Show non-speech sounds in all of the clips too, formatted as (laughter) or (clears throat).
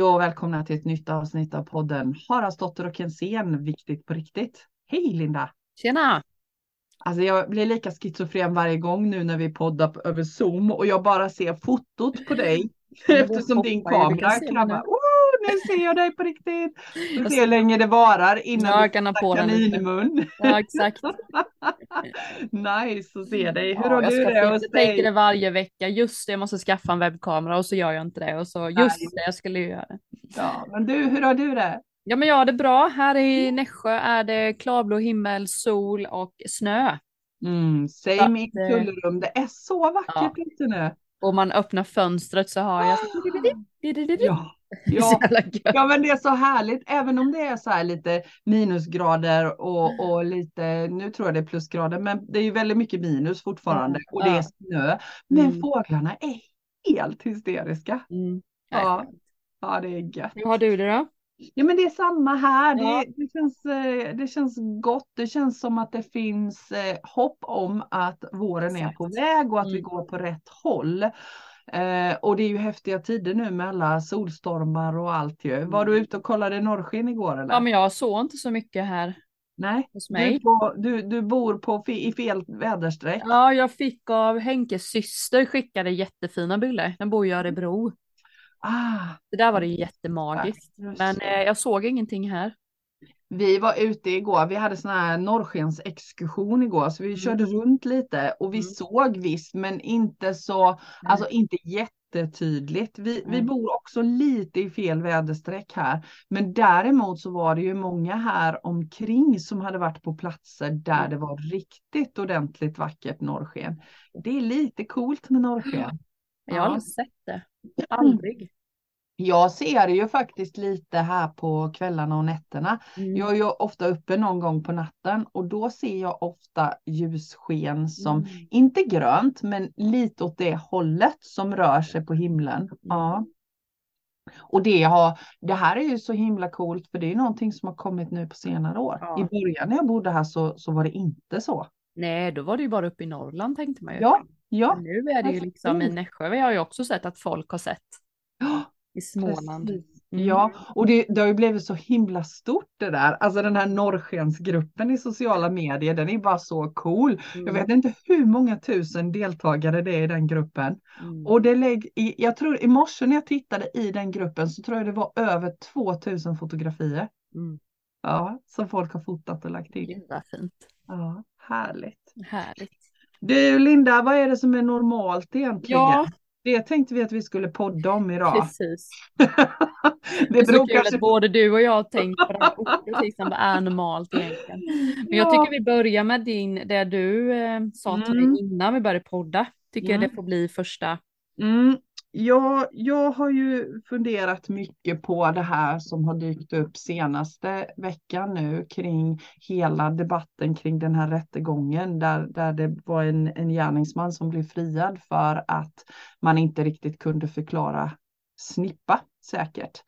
Hej och välkomna till ett nytt avsnitt av podden Haraldsdotter och Kensén, viktigt på riktigt. Hej Linda! Tjena! Alltså jag blir lika schizofren varje gång nu när vi poddar över Zoom och jag bara ser fotot på dig eftersom din kamera krabbar. Oh, nu ser jag dig på riktigt! Du ser hur länge det varar innan jag du kan ha på kaninmun. Ja, exakt. (laughs) nice att se dig. Hur Ja, har jag du det hos Jag tänker det dig? varje vecka. Just det, jag måste skaffa en webbkamera och så gör jag inte det. Och så just det, jag skulle ju göra det. Ja, men du, hur har du det? Ja, men jag har det bra. Här i Nässjö är det klarblå himmel, sol och snö. Mm, säg Ja, mitt det- tullrum, det är så vackert ute nu. Och man öppnar fönstret så har jag... (laughs) Ja, Så ja. gött. ja, men det är så härligt, även om det är så här lite minusgrader och, och lite, nu tror jag det är plusgrader, men det är ju väldigt mycket minus fortfarande och det är Ja. snö. Men Mm. fåglarna är helt hysteriska. Mm. Ja. Ja, det är gött. Hur har du det då? Ja, men det är samma här. Ja. Det, det, känns, eh, det känns gott. Det känns som att det finns eh, hopp om att våren är på väg och att vi Mm. går på rätt håll. Eh, och det är ju häftiga tider nu med alla solstormar och allt ju. Var du ute och kollade norrsken igår eller? Ja, men jag såg inte så mycket här Nej, du, på, du, du bor på, i fel väderstreck. Ja, jag fick av Henkes syster skickade jättefina bilder. Den bor i Örebro. Ah, Det där var det jättemagiskt. just Men eh, jag såg ingenting här. Vi var ute igår, vi hade sån här norrskensexkursion igår, så vi Mm. körde runt lite och vi Mm. såg visst, men inte så, alltså inte jättetydligt. Vi, vi bor också lite i fel väderstreck här, men däremot så var det ju många här omkring som hade varit på platser där Mm. det var riktigt ordentligt vackert norrsken. Det är lite coolt med norrsken. Jag har Ja. aldrig sett det. Aldrig. Jag ser det ju faktiskt lite här på kvällarna och nätterna. Mm. Jag är ju ofta uppe någon gång på natten och då ser jag ofta ljussken som, Mm. inte grönt, men lite åt det hållet som rör sig på himlen. Ja. Och det, har, det här är ju så himla coolt för det är någonting som har kommit nu på senare år. Ja. I början när jag bodde här så, så var det inte så. Nej, då var det ju bara uppe i Norrland tänkte man ju. Ja, ja. Men nu är det ju liksom i. Nässjö. Vi har ju också sett att folk har sett (gasps) i Småland. Mm. Ja, och det, det har ju blivit så himla stort det där. Alltså den här norrskensgruppen i sociala medier, den är bara så cool. Jag Mm. vet inte hur många tusen deltagare det är i den gruppen. Mm. Och det lägg, i, jag tror i morse när jag tittade i den gruppen så tror jag det var över 2000 fotografier. Mm. Ja, som folk har fotat och lagt till. Gud vad fint. Ja, härligt. Härligt. Du Linda, vad är det som är normalt egentligen? Ja, Det tänkte vi att vi skulle podda om idag. precis. (laughs) det är så kul kanske att både du och jag har tänkt på det här ordet, vad är normalt egentligen? Men jag Ja. tycker vi börjar med din, det du eh, sa till Mm. mig innan vi började podda. Tycker jag Mm. det får bli första. Mm, ja, jag har ju funderat mycket på det här som har dykt upp senaste veckan nu kring hela debatten kring den här rättegången där, där det var en, en gärningsman som blev friad för att man inte riktigt kunde förklara snippa säkert.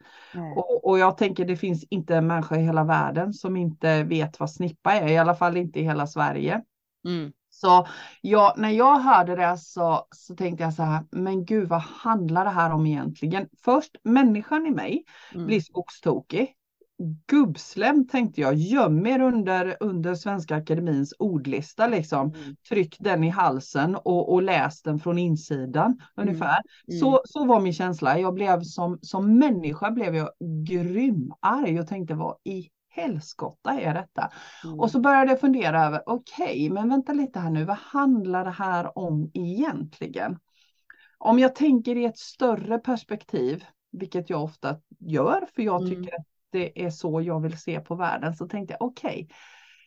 Och, och jag tänker det finns inte en människa i hela världen som inte vet vad snippa är, i alla fall inte i hela Sverige. Mm. Så ja, när jag hörde det så, så tänkte jag så här, men gud vad handlar det här om egentligen? Först, människan i mig Mm. blir skogstokig. Gubbslem tänkte jag, göm er under, under Svenska Akademins ordlista liksom. Mm. Tryck den i halsen och, och läs den från insidan ungefär. Mm. Så, så var min känsla. Jag blev som, som människa blev jag grym arg och tänkte vad i helskotta är detta? Mm. Och så började jag fundera över, okej, men vänta lite här nu, vad handlar det här om egentligen? Om jag tänker i ett större perspektiv, vilket jag ofta gör, för jag Mm. tycker att det är så jag vill se på världen, så tänkte jag, okej,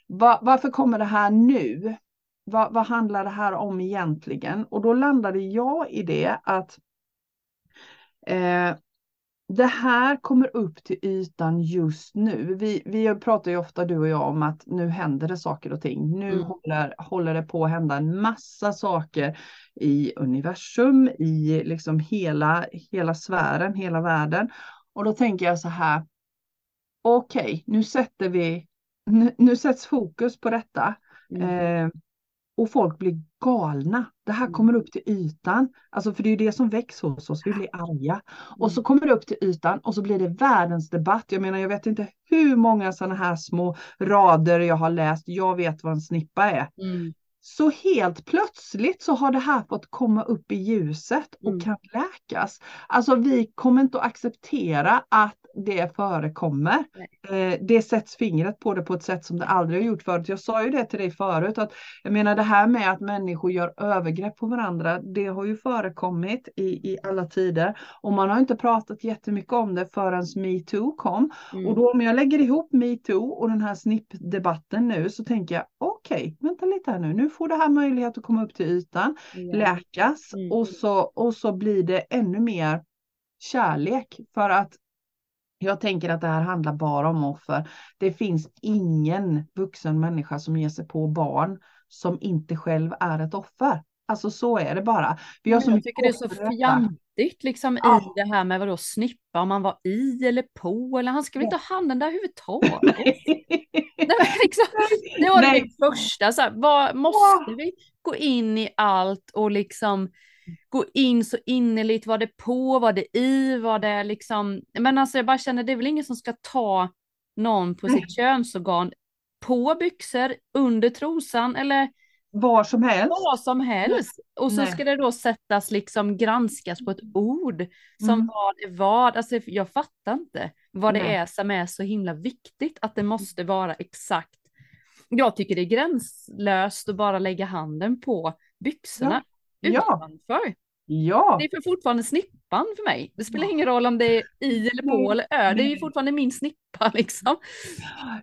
va- varför kommer det här nu? Va- vad handlar det här om egentligen? Och då landade jag i det att eh, det här kommer upp till ytan just nu. Vi, vi pratar ju ofta du och jag om att nu händer det saker och ting. Nu Mm. håller, håller det på att hända en massa saker i universum, i liksom hela, hela sfären, hela världen. Och då tänker jag så här. Okej, nu sätter vi, nu, nu sätts fokus på detta. Mm. Eh, och folk blir galna. Det här Mm. kommer upp till ytan. Alltså för det är det som väcks hos oss. Vi blir arga. Och så Mm. kommer det upp till ytan och så blir det världens debatt. Jag menar, jag vet inte hur många sådana här små rader jag har läst. Jag vet vad en snippa är. Mm. Så helt plötsligt så har det här fått komma upp i ljuset och Mm. kan läkas. Alltså vi kommer inte att acceptera att det förekommer. Eh, det sätts fingret på det på ett sätt som det aldrig har gjort förut. Jag sa ju det till dig förut att jag menar det här med att människor gör övergrepp på varandra. Det har ju förekommit i, i alla tider och man har inte pratat jättemycket om det förrän metoo kom. Mm. Och då om jag lägger ihop metoo och den här snippdebatten nu så tänker jag okej, vänta lite här nu. Nu får det här möjlighet att komma upp till ytan, Ja. läkas Mm. och, så, och så blir det ännu mer kärlek. För att jag tänker att det här handlar bara om offer. Det finns ingen vuxen människa som ger sig på barn som inte själv är ett offer. Alltså så är det bara. Vi har så jag tycker det är så fjantigt liksom Ja. i det här med vadå snippa, om man var i eller på, eller han ska väl Ja. inte ha handen där överhuvudtaget. (laughs) Nej, liksom, det var Nej. det första, så här, vad, måste vi gå in i allt och liksom gå in så innerligt, var det på, var det i, var det liksom, men alltså jag bara känner det är väl ingen som ska ta någon på Nej. sitt könsorgan på byxor, under trosan eller Var som helst. vad som helst. Och så Nej. ska det då sättas liksom granskas på ett ord som Mm. vad är vad. Alltså jag fattar inte vad det Nej. är som är så himla viktigt att det måste vara exakt. Jag tycker det är gränslöst att bara lägga handen på byxorna Ja. Utanför. Ja. Det är för fortfarande snippan för mig. Det spelar ingen roll om det är i eller på eller ö. Det är ju fortfarande min snippa (laughs) liksom.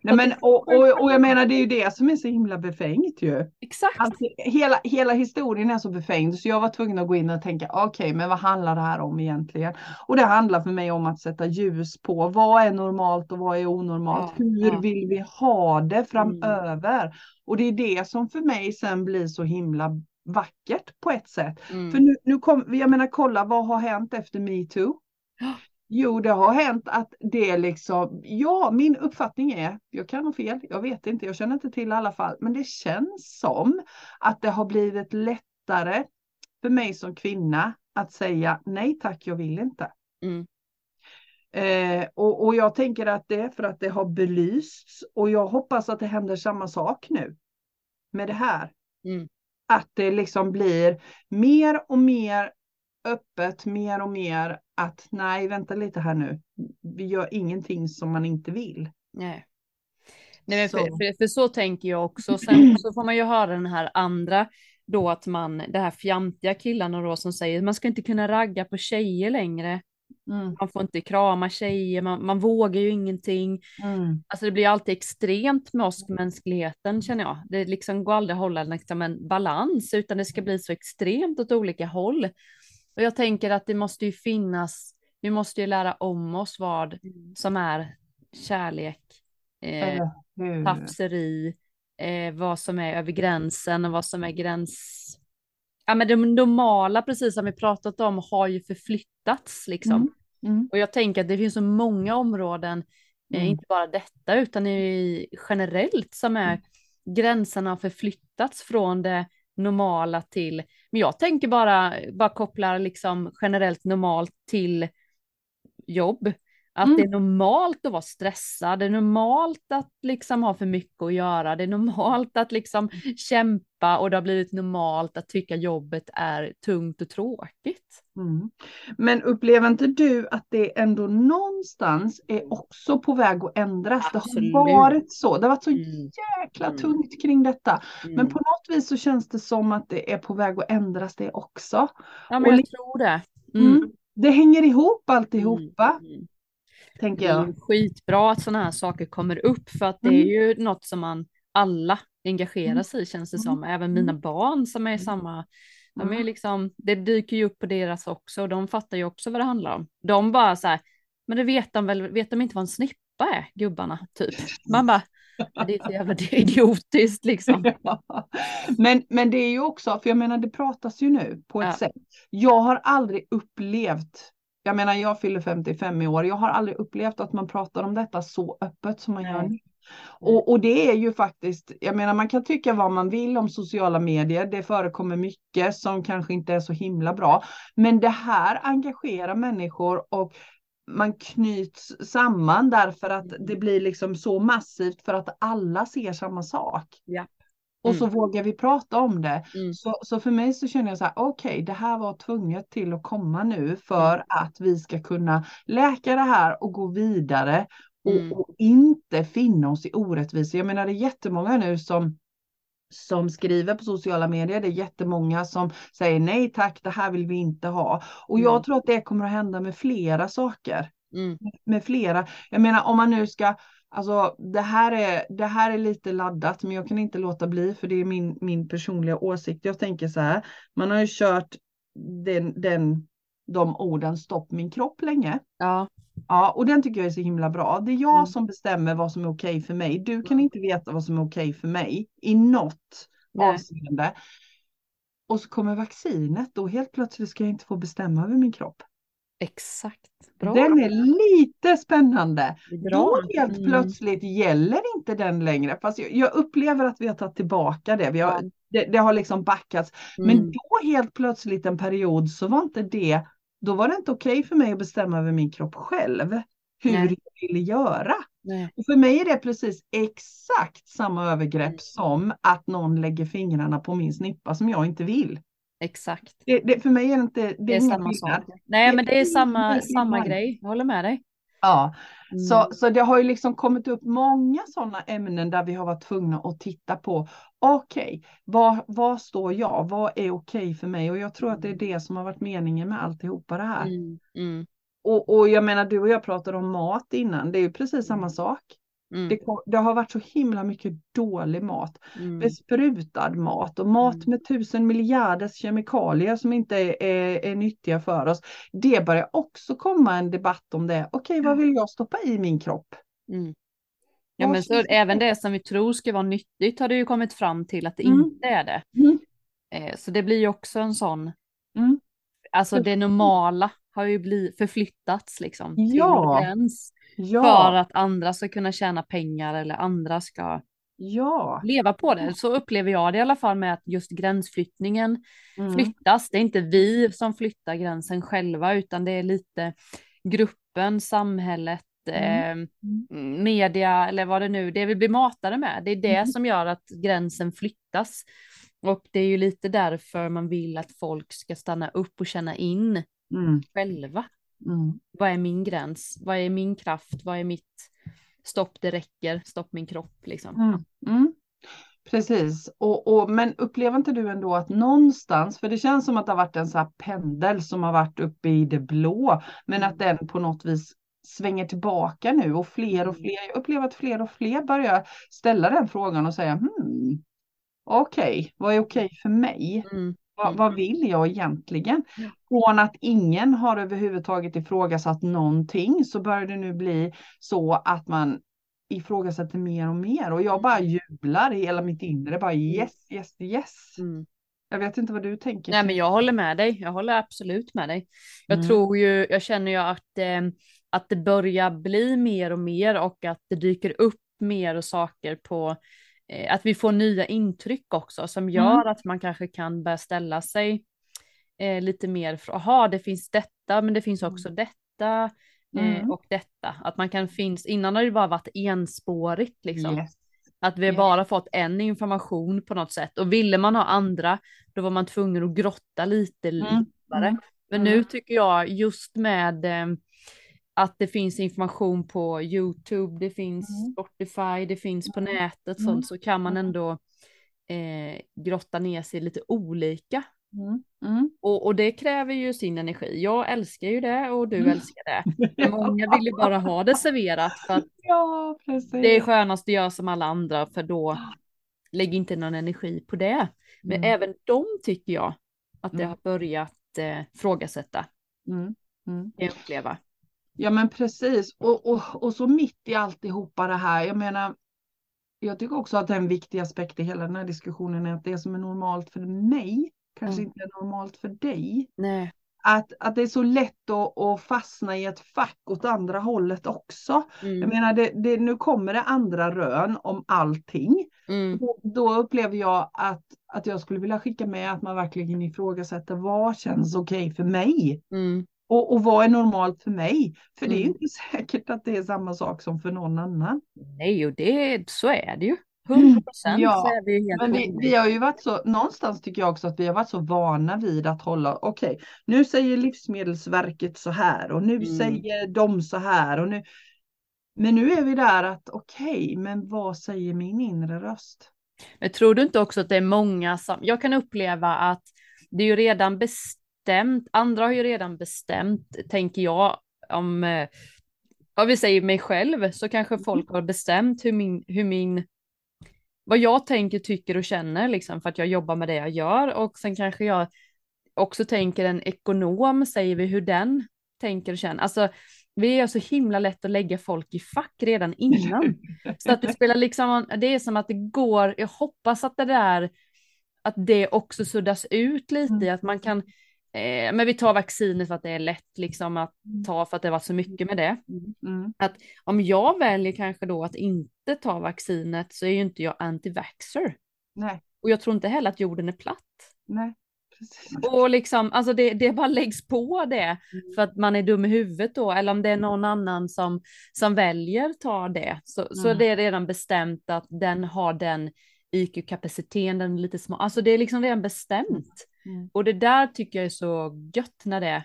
Nej, men, och, och, och jag menar det är ju det som är så himla befängt ju. Exakt. Alltså, hela, hela historien är så befängd så jag var tvungen att gå in och tänka okej men vad handlar det här om egentligen? Och det handlar för mig om att sätta ljus på vad är normalt och vad är onormalt? Ja, Hur ja. Mm. vill vi ha det framöver? Och det är det som för mig sen blir så himla vackert på ett sätt. Mm. För nu, nu kom, jag menar kolla vad har hänt efter metoo? Jo, det har hänt att det liksom, ja, min uppfattning är, jag kan ha fel, jag vet inte, jag känner inte till i alla fall, men det känns som att det har blivit lättare för mig som kvinna att säga nej tack, jag vill inte. Mm. Eh, och, och jag tänker att det är för att det har belysts och jag hoppas att det händer samma sak nu med det här. Mm. Att det liksom blir mer och mer öppet, mer och mer att nej, vänta lite här nu. Vi gör ingenting som man inte vill. Nej. Nej, för, för, för så tänker jag också. (clears throat) Sen så får man ju höra den här andra då att man, det här fjantiga killarna då som säger man ska inte kunna ragga på tjejer längre. Mm, Man får inte krama tjejer, man, man vågar ju ingenting. mm, Alltså det blir alltid extremt med oss mänskligheten känner jag. Det liksom går aldrig att hålla liksom en balans utan det ska bli så extremt åt olika håll. Och jag tänker att det måste ju finnas, vi måste ju lära om oss vad som är kärlek, eh, tafseri, eh, vad som är över gränsen och vad som är gräns... Ja men det normala, precis som vi pratat om, har ju förflyttats liksom. Mm, mm, Och jag tänker att det finns så många områden, eh, Mm. inte bara detta utan i, generellt som är gränserna har förflyttats från det normala till, men jag tänker bara, bara kopplar liksom generellt normalt till jobb. Att Mm. det är normalt att vara stressad, det är normalt att liksom ha för mycket att göra, det är normalt att liksom kämpa och det har blivit normalt att tycka jobbet är tungt och tråkigt. mm. Men upplever inte du att det ändå någonstans är också på väg att ändras? Absolut. Det har varit så. Det har varit så Mm. jäkla Mm. tungt kring detta. Men Mm. på något vis så känns det som att det är på väg att ändras det också. Ja, och men jag li- tror det. Mm. Det hänger ihop alltihopa, Mm. Tänker Det är jag. skitbra att sådana här saker kommer upp för att det är ju något som man alla engagerar Mm. sig i känns det Mm. som. Även mina barn som är samma. De är Mm. liksom, det dyker ju upp på deras också och de fattar ju också vad det handlar om. De bara så här, men det vet de väl, vet de inte vad en snippa är, gubbarna, typ. Man bara, "Ja, det är så jävla (laughs) idiotiskt liksom. (laughs) men, men det är ju också, för jag menar det pratas ju nu på ett Ja. sätt. Jag har aldrig upplevt, jag menar jag fyller 55 i år, jag har aldrig upplevt att man pratar om detta så öppet som man gör Nej. nu. Och, och det är ju faktiskt, jag menar man kan tycka vad man vill om sociala medier, det förekommer mycket som kanske inte är så himla bra. Men det här engagerar människor och man knyts samman därför att det blir liksom så massivt för att alla ser samma sak. Ja. Och så vågar vi prata om det. Mm. Så, så för mig så känner jag så här, okej, okay, det här var tvunget till att komma nu för Mm. att vi ska kunna läka det här och gå vidare och, Mm. och inte finna oss i orättvisor. Jag menar det är jättemånga nu som som skriver på sociala medier. Det är jättemånga som säger nej tack, det här vill vi inte ha. Och jag Mm. tror att det kommer att hända med flera saker. Mm. Med flera. Jag menar om man nu ska, alltså det här är, det här är lite laddat men jag kan inte låta bli för det är min, min personliga åsikt. Jag tänker så här, man har ju kört den, den, de orden stopp min kropp länge. Ja. Ja, och den tycker jag är så himla bra. Det är jag Mm. som bestämmer vad som är okej för mig. Du kan Mm. inte veta vad som är okej för mig i något Nej. avseende. Och så kommer vaccinet, då helt plötsligt ska jag inte få bestämma över min kropp. Exakt. Bra. Den är lite spännande. Bra. Då helt Mm. plötsligt gäller inte den längre. Fast jag, jag upplever att vi har tagit tillbaka det. Vi har, Ja. det, det har liksom backats. Men Mm. då helt plötsligt en period så var inte det, då var det inte okej för mig att bestämma över min kropp själv. Hur Nej. jag ville göra. Nej. Och för mig är det precis exakt samma övergrepp Mm. som att någon lägger fingrarna på min snippa som jag inte vill. Exakt. Det, det, för mig är det inte, det Det är samma sak. Nej, men det är samma, samma grej. Jag håller med dig. Ja, Mm. så, så det har ju liksom kommit upp många sådana ämnen där vi har varit tvungna att titta på. Okej, vad, vad står jag? Vad är okej för mig? Och jag tror att det är det som har varit meningen med alltihopa det här. Mm. Mm. Och, och jag menar, du och jag pratade om mat innan. Det är ju precis samma sak. Mm. Det, kom- det har varit så himla mycket dålig mat. Mm. besprutad mat och mat Mm. med tusen miljarders kemikalier som inte är, är, är nyttiga för oss. Det börjar också komma en debatt om det. Okej, vad vill jag stoppa i min kropp? Mm. Ja, men så även det som vi tror ska vara nyttigt har det ju kommit fram till att det Mm. inte är det. Mm. Eh, så det blir ju också en sån, Mm. alltså det normala har ju blivit förflyttats liksom till Ja. en gräns för Ja, att andra ska kunna tjäna pengar eller andra ska ja. leva på det. Så upplever jag det i alla fall med att just gränsflyttningen Mm. flyttas. Det är inte vi som flyttar gränsen själva utan det är lite gruppen, samhället, Mm. eh, media eller vad det nu det vi blir matade med. Det är det Mm. som gör att gränsen flyttas. Och det är ju lite därför man vill att folk ska stanna upp och känna in Mm. själva. Mm. Vad är min gräns? Vad är min kraft? Vad är mitt stopp det räcker? Stopp min kropp liksom. Mm. Mm. Precis, och, och, men upplever inte du ändå att någonstans, för det känns som att det har varit en så pendel som har varit uppe i det blå, men att den på något vis svänger tillbaka nu och fler och Mm. fler, jag upplever att fler och fler börjar ställa den frågan och säga hmm, okej, vad är okej för mig? Mm. Vad, Mm. vad vill jag egentligen? Från att ingen har överhuvudtaget ifrågasatt någonting så börjar det nu bli så att man ifrågasätter mer och mer och jag bara jublar i hela mitt inre, bara yes, yes, yes. Mm. Jag vet inte vad du tänker. Nej men jag håller med dig, jag håller absolut med dig. Jag Mm. tror ju, jag känner ju att, eh, att det börjar bli mer och mer och att det dyker upp mer och saker på, att vi får nya intryck också som gör Mm. att man kanske kan börja ställa sig eh, lite mer, för, jaha det finns detta men det finns också detta eh, Mm. och detta. Att man kan finnas, innan har det bara varit enspårigt liksom. Yes. Att vi Yes. bara fått en information på något sätt. Och ville man ha andra, då var man tvungen att grotta lite Mm. djupare. Mm. Men Mm. nu tycker jag just med eh, att det finns information på YouTube, det finns Mm. Spotify, det finns på Mm. nätet, Mm. sånt, så kan man Mm. ändå eh, grotta ner sig lite olika. Mm. Mm. Och, och det kräver ju sin energi. Jag älskar ju det och du älskar det. Men många vill ju bara ha det serverat för att (laughs) Ja, det är skönast att göra som alla andra för då lägg inte någon energi på det. Men även de tycker jag att det har börjat eh, frågasätta, Mm. Mm. jag uppleva. Ja men precis och, och, och så mitt i alltihopa det här, jag menar jag tycker också att en viktig aspekt i hela den här diskussionen är att det som är normalt för mig kanske Mm. inte är normalt för dig. Nej. att, att det är så lätt att, att fastna i ett fack åt andra hållet också. Mm. Jag menar, det, det, nu kommer det andra rön om allting. Mm. Då, då upplever jag att, att jag skulle vilja skicka med att man verkligen ifrågasätter vad känns okej för mig? Mm. Och, och vad är normalt för mig? För det är ju Mm. inte (laughs) säkert att det är samma sak som för någon annan. Nej, och det, så är det ju. 100 procent Ja, så är vi helt Men vi, vi har ju varit så, någonstans tycker jag också att vi har varit så vana vid att hålla, okej, nu säger Livsmedelsverket så här och nu Mm. säger de så här och nu. Men nu är vi där att okej, men vad säger min inre röst? Men tror du inte också att det är många som, jag kan uppleva att det är ju redan bestämt, andra har ju redan bestämt, tänker jag, om, eh, om vi säger mig själv, så kanske folk har bestämt hur min, hur min, vad jag tänker, tycker och känner, liksom, för att jag jobbar med det jag gör, och sen kanske jag också tänker en ekonom, säger vi hur den tänker och känner, alltså vi är så himla lätt att lägga folk i fack redan innan. Så att det (laughs) spelar liksom, det är som att det går, jag hoppas att det där, att det också suddas ut lite, att man kan, eh, men vi tar vaccinet för att det är lätt liksom att ta för att det var så mycket med det. Mm. Om jag väljer kanske då att inte ta vaccinet så är ju inte jag anti-vaxxer. Nej, Och jag tror inte heller att jorden är platt. nej, precis. Och liksom, alltså det, det bara läggs på det för att man är dum i huvudet då, eller om det är någon annan som, som väljer ta det, så, så Mm. det är redan bestämt att den har den IQ-kapaciteten, den är lite små, alltså det är liksom redan bestämt. Mm. Och det där tycker jag är så gött när det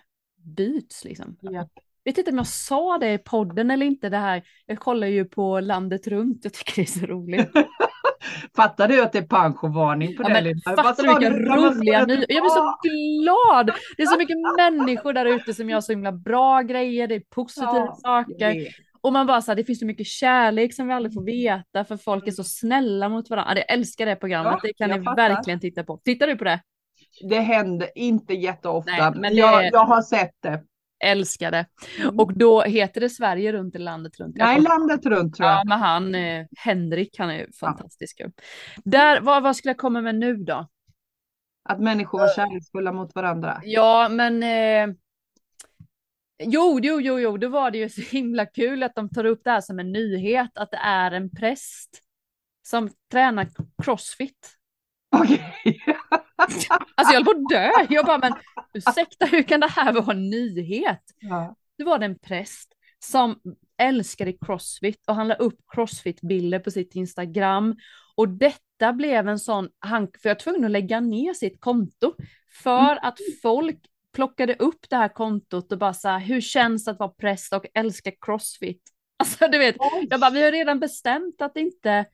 byts liksom. Ja. Vet inte om jag sa det i podden eller inte det här, jag kollar ju på landet runt, jag tycker det är så roligt. (laughs) Fattar du att det är panschvarning på Ja, det? men fattar du vilka roliga nyheter? Jag blir så glad! Det är så mycket människor där ute som gör så himla bra grejer, det är positiva Ja, saker. jag. Och man bara så här, det finns så mycket kärlek som vi aldrig får veta för folk är så snälla mot varandra. Ja, Jag älskar det programmet, Ja, det kan jag ni fattar. verkligen titta på. Tittar du på det? Det händer inte jätteofta. Nej, men jag, är- jag har sett det. Älskar det. Mm. Och då heter det Sverige runt eller landet runt. Nej, landet runt tror jag. Ja, men han, eh, Henrik, han är ju fantastisk. ju. Där, vad, vad skulle jag komma med nu då? Att människor var kärleksfulla mot varandra. Ja, men eh, jo, jo, jo, jo, då var det ju så himla kul att de tar upp det här som en nyhet, att det är en präst som tränar crossfit. Okej. (laughs) Alltså jag höll på att dö. Jag bara, men ursäkta, hur kan det här vara en nyhet? Ja. Då var det en präst som älskade crossfit och han la upp crossfit-bilder på sitt Instagram. Och detta blev en sån, han, för jag var tvungen att lägga ner sitt konto för att folk plockade upp det här kontot och bara så här, hur känns det att vara präst och älska crossfit? (laughs) Alltså du vet, jag bara, vi har redan bestämt att inte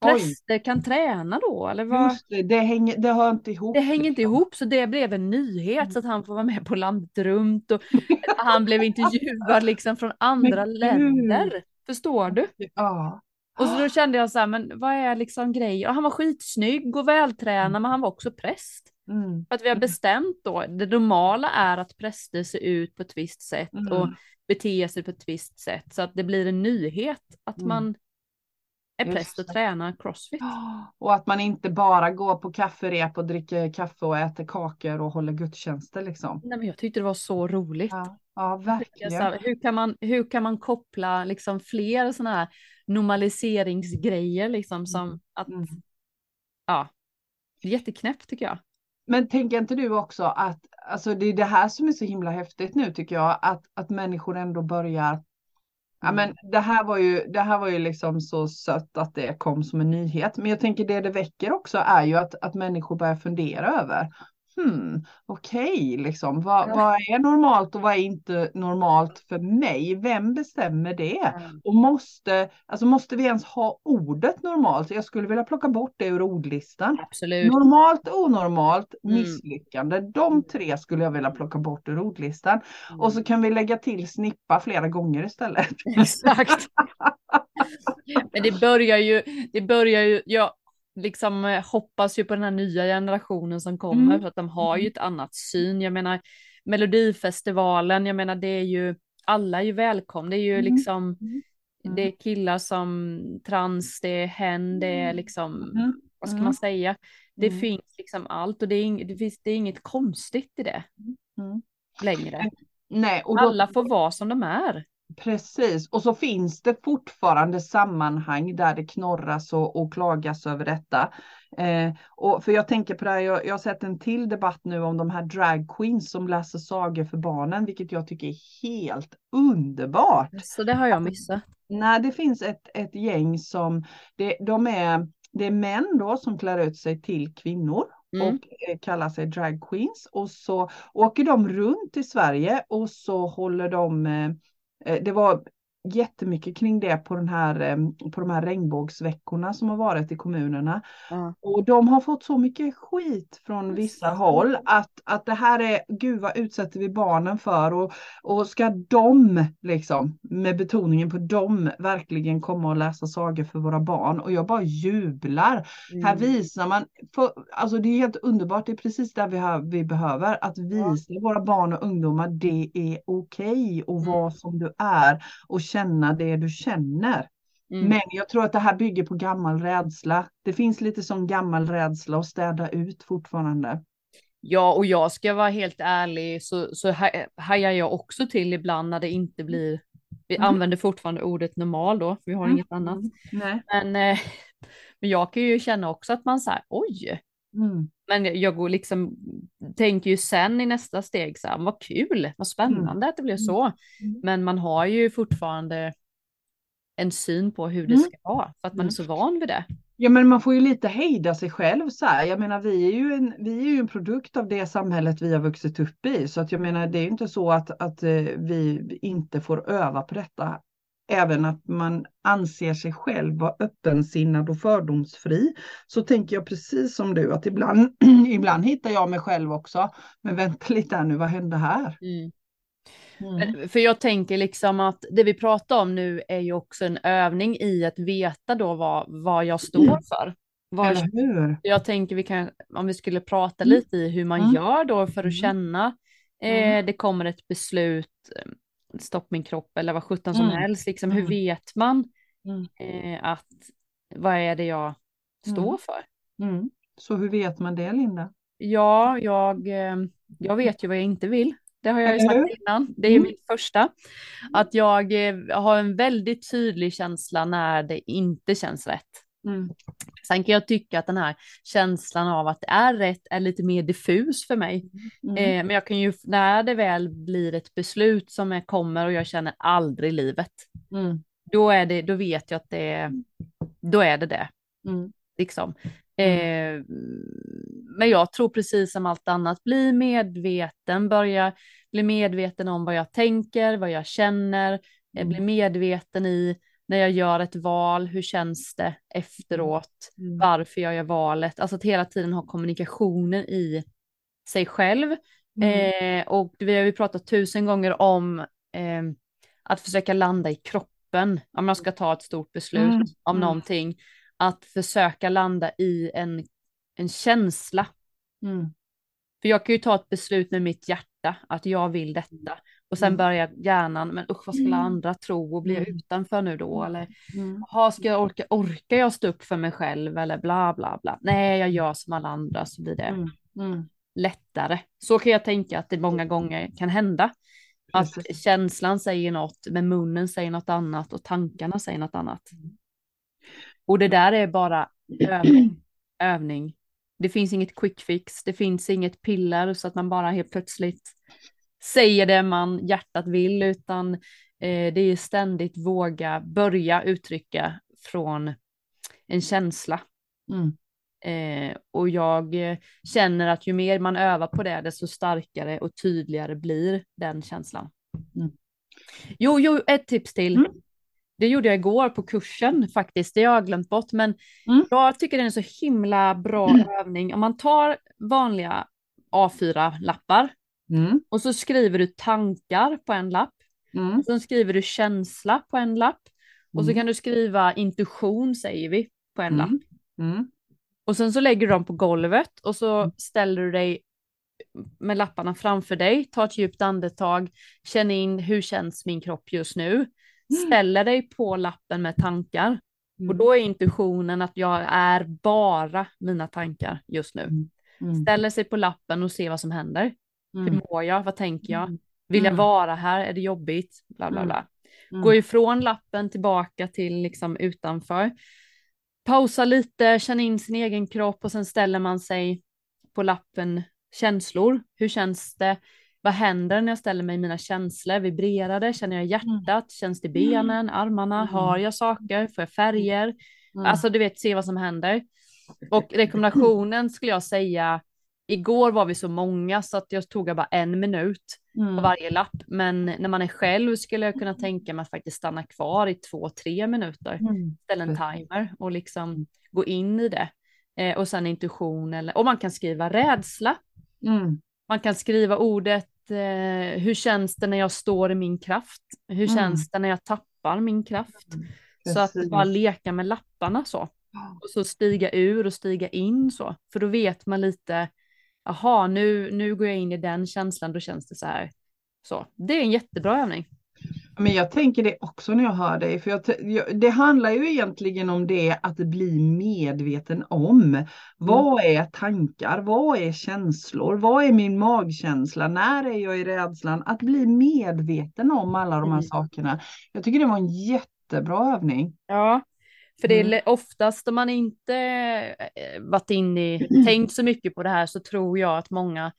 Oj. präster kan träna då, eller vad? Just det, det, hänger, det hör inte ihop. Det hänger inte liksom. ihop så det blev en nyhet så att han får vara med på landet runt och (laughs) han blev intervjuad liksom från andra länder. Förstår du? Ja. Och så då kände jag så här, men vad är liksom grejen? Och han var skitsnygg och vältränad men han var också präst. Mm. För att vi har bestämt då, det normala är att präster ser ut på ett visst sätt Mm. och beter sig på ett visst sätt så att det blir en nyhet att Mm. man är präst och det. tränar crossfit. Och att man inte bara går på kafferep och dricker kaffe och äter kakor och håller gudstjänster liksom. Nej, men jag tyckte det var så roligt. Ja, ja verkligen. här, hur, kan man, hur kan man koppla liksom fler sådana här normaliseringsgrejer liksom som att, Mm. ja, jätteknäppt tycker jag. Men tänker inte du också att alltså det är det här som är så himla häftigt nu tycker jag, att, att människor ändå börjar Ja, Mm. men det här var ju, det här var ju liksom så sött att det kom som en nyhet. Men jag tänker det det väcker också är ju att, att människor börjar fundera över. Hmm, okej, liksom. Vad, Ja. vad är normalt och vad är inte normalt för mig? Vem bestämmer det? Mm. Och måste, alltså måste vi ens ha ordet normalt? Jag skulle vilja plocka bort det ur ordlistan. Absolut. Normalt, onormalt, Mm. misslyckande. De tre skulle jag vilja plocka bort ur ordlistan. Och så kan vi lägga till snippa flera gånger istället. Exakt. (laughs) Men det börjar ju, det börjar ju, jag liksom eh, hoppas ju på den här nya generationen som kommer Mm. för att de har ju ett annat syn. Jag menar Melodifestivalen, jag menar det är ju, alla är ju välkomna, det är ju Mm. liksom, Mm. det är killar som trans, det är hen, det är liksom, Mm. vad ska Mm. man säga, det Mm. finns liksom allt och det är, ing, det finns, det är inget konstigt i det. Mm. längre. Nej, och då, Alla får vara som de är. Precis, och så finns det fortfarande sammanhang där det knorras och, och klagas över detta. Eh, och för jag tänker på det här, jag, jag har sett en till debatt nu om de här drag queens som läser sagor för barnen, vilket jag tycker är helt underbart. Så det har jag missat. Nej, det finns ett, ett gäng som, det, de är, det är män då som klär ut sig till kvinnor Mm. och eh, kallar sig drag queens. Och så åker de runt i Sverige och så håller de, eh, Eh, det var jättemycket kring det på, den här, eh, på de här regnbågsveckorna som har varit i kommunerna. Ja. Och de har fått så mycket skit från vissa håll att, att det här är, gud vad utsätter vi barnen för och, och ska de, liksom, med betoningen på dem, verkligen komma och läsa sagor för våra barn? Och jag bara jublar. Här Mm. visar man, för, alltså det är helt underbart, det är precis det vi, har, vi behöver, att visa våra barn och ungdomar det är okej att Mm. vara som du är och känna det du känner. Mm. Men jag tror att det här bygger på gammal rädsla. Det finns lite som gammal rädsla att städa ut fortfarande. Ja, och jag ska vara helt ärlig så, så ha- hajar jag också till ibland när det inte blir, vi Mm. använder fortfarande ordet normal då, vi har Mm. inget annat. Nej. Men, eh, men jag kan ju känna också att man säger oj, Mm. men jag går liksom, tänker ju sen i nästa steg så här, vad kul, vad spännande att det blev så. Mm. Men man har ju fortfarande en syn på hur det Mm. ska vara, för att man är Mm. så van vid det. Ja men man får ju lite hejda sig själv så här. Jag menar vi är ju en, vi är ju en produkt av det samhället vi har vuxit upp i. Så att jag menar det är ju inte så att, att eh, vi inte får öva på detta. Även att man anser sig själv vara öppensinnad och fördomsfri. Så tänker jag precis som du att ibland, (clears throat) ibland hittar jag mig själv också. Men vänta lite här nu, vad hände här? Mm. Mm. För jag tänker liksom att det vi pratar om nu är ju också en övning i att veta då vad, vad jag står för. Vad, hur? jag tänker vi kan, om vi skulle prata Mm. lite i hur man Mm. gör då för att Mm. känna, eh, Mm. det kommer ett beslut, eh, stopp min kropp eller vad sjutton som Mm. helst, liksom, hur Mm. vet man Mm. eh, att vad är det jag står Mm. för? Så hur vet man det Linda? Ja, jag, eh, jag vet ju vad jag inte vill. Det har jag ju sagt innan. Det är Mm. mitt första. Att jag eh, har en väldigt tydlig känsla när det inte känns rätt. Mm. Sen kan jag tycka att den här känslan av att det är rätt är lite mer diffus för mig. Mm. Eh, men jag kan ju, när det väl blir ett beslut som kommer och jag känner aldrig livet, Mm. då, är det, då vet jag att det då är det det. Mm. Liksom. Eh, men jag tror precis som allt annat, bli medveten, börja bli medveten om vad jag tänker, vad jag känner, eh, Mm. bli medveten i när jag gör ett val, hur känns det efteråt, Mm. varför jag gör valet, alltså att hela tiden ha kommunikationen i sig själv. Mm. Eh, och vi har ju pratat tusen gånger om eh, att försöka landa i kroppen, om jag ska ta ett stort beslut Mm. om Mm. någonting, att försöka landa i en, en känsla. Mm. För jag kan ju ta ett beslut med mitt hjärta, att jag vill detta. Och sen Mm. börjar hjärnan, men usch vad skulle Mm. andra tro och blir jag Mm. utanför nu då? Eller Mm. Ska jag orka, orkar jag stå upp för mig själv eller bla bla bla. Nej, jag gör som alla andra så blir det Mm. Mm. lättare. Så kan jag tänka att det många gånger kan hända. Att Precis. känslan säger något, men munnen säger något annat och tankarna säger något annat. Och det där är bara övning, övning. Det finns inget quick fix, det finns inget piller så att man bara helt plötsligt säger det man hjärtat vill, utan eh, det är ständigt våga börja uttrycka från en känsla. Mm. Eh, och jag eh, känner att ju mer man övar på det, desto starkare och tydligare blir den känslan. Mm. Jo, jo, ett tips till. Mm. Det gjorde jag igår på kursen faktiskt, det har jag glömt bort, men Mm. jag tycker det är en så himla bra (clears throat) övning. Om man tar vanliga A4-lappar Mm. och så skriver du tankar på en lapp, Mm. och så skriver du känsla på en lapp, och så Mm. kan du skriva intuition säger vi på en lapp. Mm. Mm. Och sen så lägger du dem på golvet och så ställer du dig med lapparna framför dig, tar ett djupt andetag, känner in hur känns min kropp just nu, ställer dig på lappen med tankar. Och då är intuitionen att jag är bara mina tankar just nu. Mm. Ställer sig på lappen och ser vad som händer. Hur mår jag? Vad tänker jag? Vill jag vara här? Är det jobbigt? Bla bla bla. Mm. Gå ifrån lappen tillbaka till liksom utanför. Pausa lite, känna in sin egen kropp och sen ställer man sig på lappen känslor. Hur känns det? Vad händer när jag ställer mig i mina känslor? Vibrerar det? Känner jag hjärtat? Känns det i benen, armarna? Mm. Har jag saker? Får jag färger? Mm. Alltså du vet, se vad som händer. Och rekommendationen skulle jag säga, igår var vi så många så att jag tog bara en minut Mm. på varje lapp. Men när man är själv skulle jag kunna tänka mig att faktiskt stanna kvar i två, tre minuter. Mm. Ställa en timer och liksom gå in i det. Eh, och sen intuition eller, och man kan skriva rädsla. Mm. Man kan skriva ordet, eh, hur känns det när jag står i min kraft? Hur Mm. känns det när jag tappar min kraft? Så att bara leka med lapparna så. Och så stiga ur och stiga in så. För då vet man lite, aha, nu, nu går jag in i den känslan, då känns det så här. Så det är en jättebra övning. Men jag tänker det också när jag hör dig, för jag, jag, det handlar ju egentligen om det att bli medveten om. Vad är tankar? Vad är känslor? Vad är min magkänsla? När är jag i rädslan? Att bli medveten om alla de här Mm. sakerna. Jag tycker det var en jättebra övning. Ja, för det är Mm. oftast om man inte eh, varit inne i, (clears throat) tänkt så mycket på det här så tror jag att många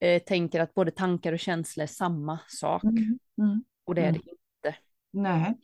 eh, tänker att både tankar och känslor är samma sak. Mm. Och det är Mm. det inte. Nej.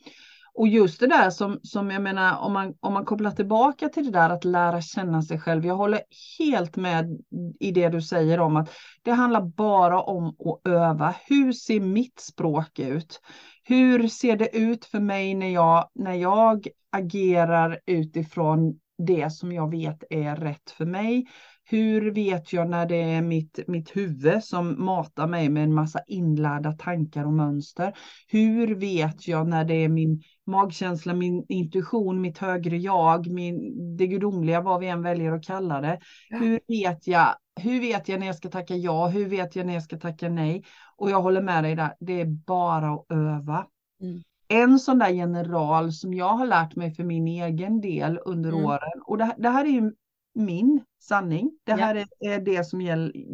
Och just det där som, som jag menar, om man, om man kopplar tillbaka till det där att lära känna sig själv. Jag håller helt med i det du säger om att det handlar bara om att öva. Hur ser mitt språk ut? Hur ser det ut för mig när jag, när jag agerar utifrån det som jag vet är rätt för mig? Hur vet jag när det är mitt, mitt huvud som matar mig med en massa inlärda tankar och mönster? Hur vet jag när det är min magkänsla, min intuition, mitt högre jag, min, det gudomliga, vad vi än väljer att kalla det. Hur, vet jag, hur vet jag när jag ska tacka ja? Hur vet jag när jag ska tacka nej? Och jag håller med dig där, det är bara att öva. Mm. En sån där general som jag har lärt mig för min egen del under Mm. åren, och det, det här är ju min sanning. Det Ja. här är, är det som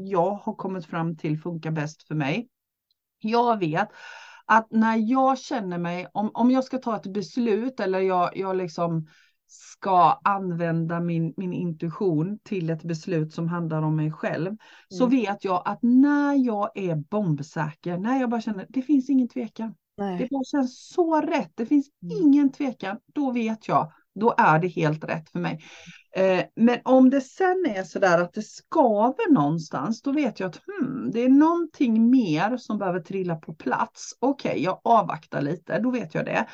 jag har kommit fram till funkar bäst för mig. Jag vet att när jag känner mig, om, om jag ska ta ett beslut eller jag, jag liksom ska använda min, min intuition till ett beslut som handlar om mig själv, så Mm. vet jag att när jag är bombsäker, när jag bara känner det finns ingen tvekan. Det Nej. bara känns så rätt. Det finns Mm. ingen tvekan. Då vet jag. Då är det helt rätt för mig. Eh, men om det sen är så där att det skaver någonstans, då vet jag att hmm, det är någonting mer som behöver trilla på plats. Okej, jag avvaktar lite. Då vet jag det.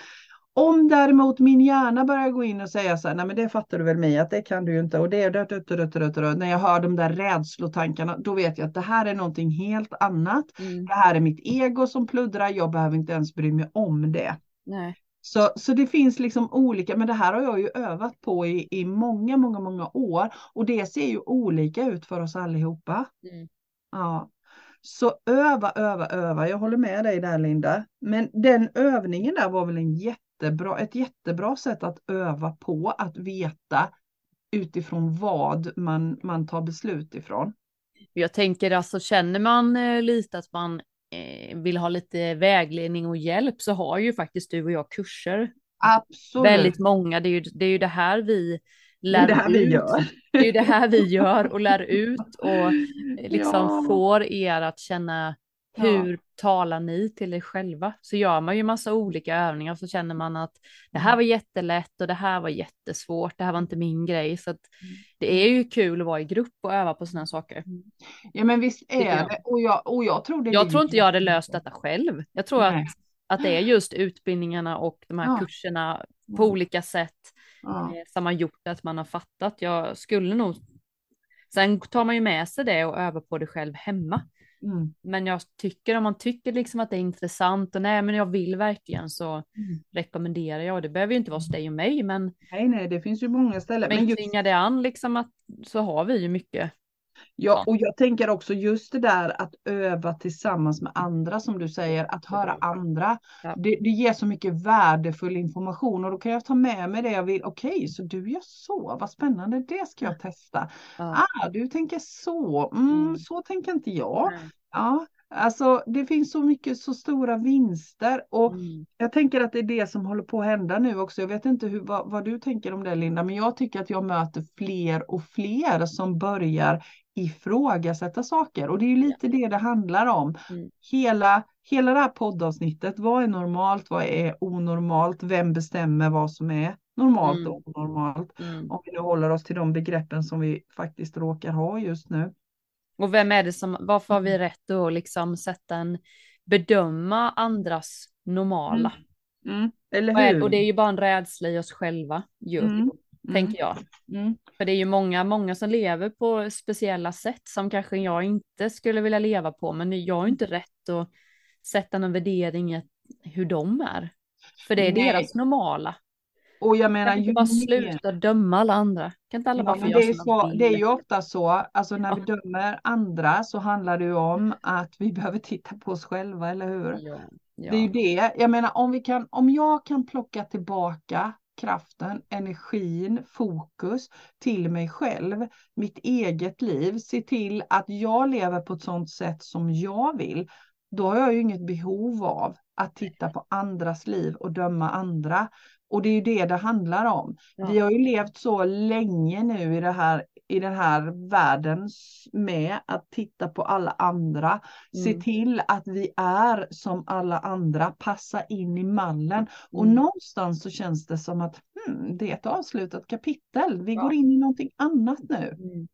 Om däremot min hjärna börjar gå in och säga så här, nej men det fattar du väl mig att det kan du ju inte och det är dött, dött, dött, dött, dött. När jag hör de där rädslotankarna, då vet jag att det här är någonting helt annat. Mm. Det här är mitt ego som pluddrar, jag behöver inte ens bry mig om det. Nej. Så, så det finns liksom olika, men det här har jag ju övat på i, i många, många, många år. Och det ser ju olika ut för oss allihopa. Mm. Ja. Så öva, öva, öva. Jag håller med dig där Linda. Men den övningen där var väl en jättebra, ett jättebra sätt att öva på att veta utifrån vad man, man tar beslut ifrån. Jag tänker alltså känner man eh, lite att man eh, vill ha lite vägledning och hjälp så har ju faktiskt du och jag kurser. Absolut. Väldigt många. Det är ju det, är ju det här vi lär är det här vi ut. gör. Det är ju det här vi gör och lär ut och (laughs) eh, liksom Ja. får er att känna Ja. hur talar ni till er själva? Så gör man ju massa olika övningar så känner man att det här var jättelätt och det här var jättesvårt. Det här var inte min grej. Så att det är ju kul att vara i grupp och öva på sådana saker. Ja men visst är det. Och jag, och jag tror det Jag tror inte jag hade löst detta själv. Jag tror Nej. att, att det är just utbildningarna och de här Ja. kurserna på Mm. olika sätt Ja. eh, som har gjort att man har fattat. Jag skulle nog. Sen tar man ju med sig det och övar på det själv hemma. Mm. Men jag tycker om man tycker liksom att det är intressant och nej, men jag vill verkligen så Mm. rekommenderar jag. Det behöver ju inte vara hos dig och mig, men, Nej, nej, det finns ju många ställen. men Men just, klingar det an liksom att så har vi ju mycket. Ja, och jag tänker också just det där att öva tillsammans med andra som du säger, att höra andra. Ja. Det, det ger så mycket värdefull information och då kan jag ta med mig det jag vill. Okej, så du gör så, vad spännande, det ska jag testa. Ja. Ah, du tänker så, mm, Mm. så tänker inte jag. Ja, alltså det finns så mycket, så stora vinster och Mm. jag tänker att det är det som håller på att hända nu också. Jag vet inte hur, vad, vad du tänker om det Linda, men jag tycker att jag möter fler och fler som börjar ifrågasätta saker och det är lite det det handlar om. Mm. Hela, hela det här poddavsnittet, vad är normalt, vad är onormalt, vem bestämmer vad som är normalt Mm. och onormalt? Mm. Om vi nu håller oss till de begreppen som vi faktiskt råkar ha just nu. Och vem är det som, varför har vi rätt att liksom sätta en, bedöma andras normala? Mm. Eller Och är- hur? Och det är ju bara en rädsla i oss själva ju, Mm. Mm. tänker jag. Mm. För det är ju många, många som lever på speciella sätt som kanske jag inte skulle vilja leva på, men jag har ju inte rätt att sätta någon värdering i hur de är. För det är Nej. deras normala. Och jag menar Kan inte bara mer- sluta döma alla andra? Kan inte alla Ja, bara få göra det, är så, det är ju ofta så, alltså när Ja. vi dömer andra så handlar det ju om att vi behöver titta på oss själva, eller hur? Ja, ja. Det är ju det. Jag menar om vi kan, om jag kan plocka tillbaka kraften, energin, fokus till mig själv, mitt eget liv, se till att jag lever på ett sådant sätt som jag vill, då har jag ju inget behov av att titta på andras liv och döma andra. Och det är ju det det handlar om. Ja. Vi har ju levt så länge nu i, det här, i den här världen med att titta på alla andra. Se Mm. till att vi är som alla andra, passa in i mallen. Och Mm. någonstans så känns det som att hmm, det är ett avslutat kapitel. Vi Ja. går in i någonting annat nu. Mm.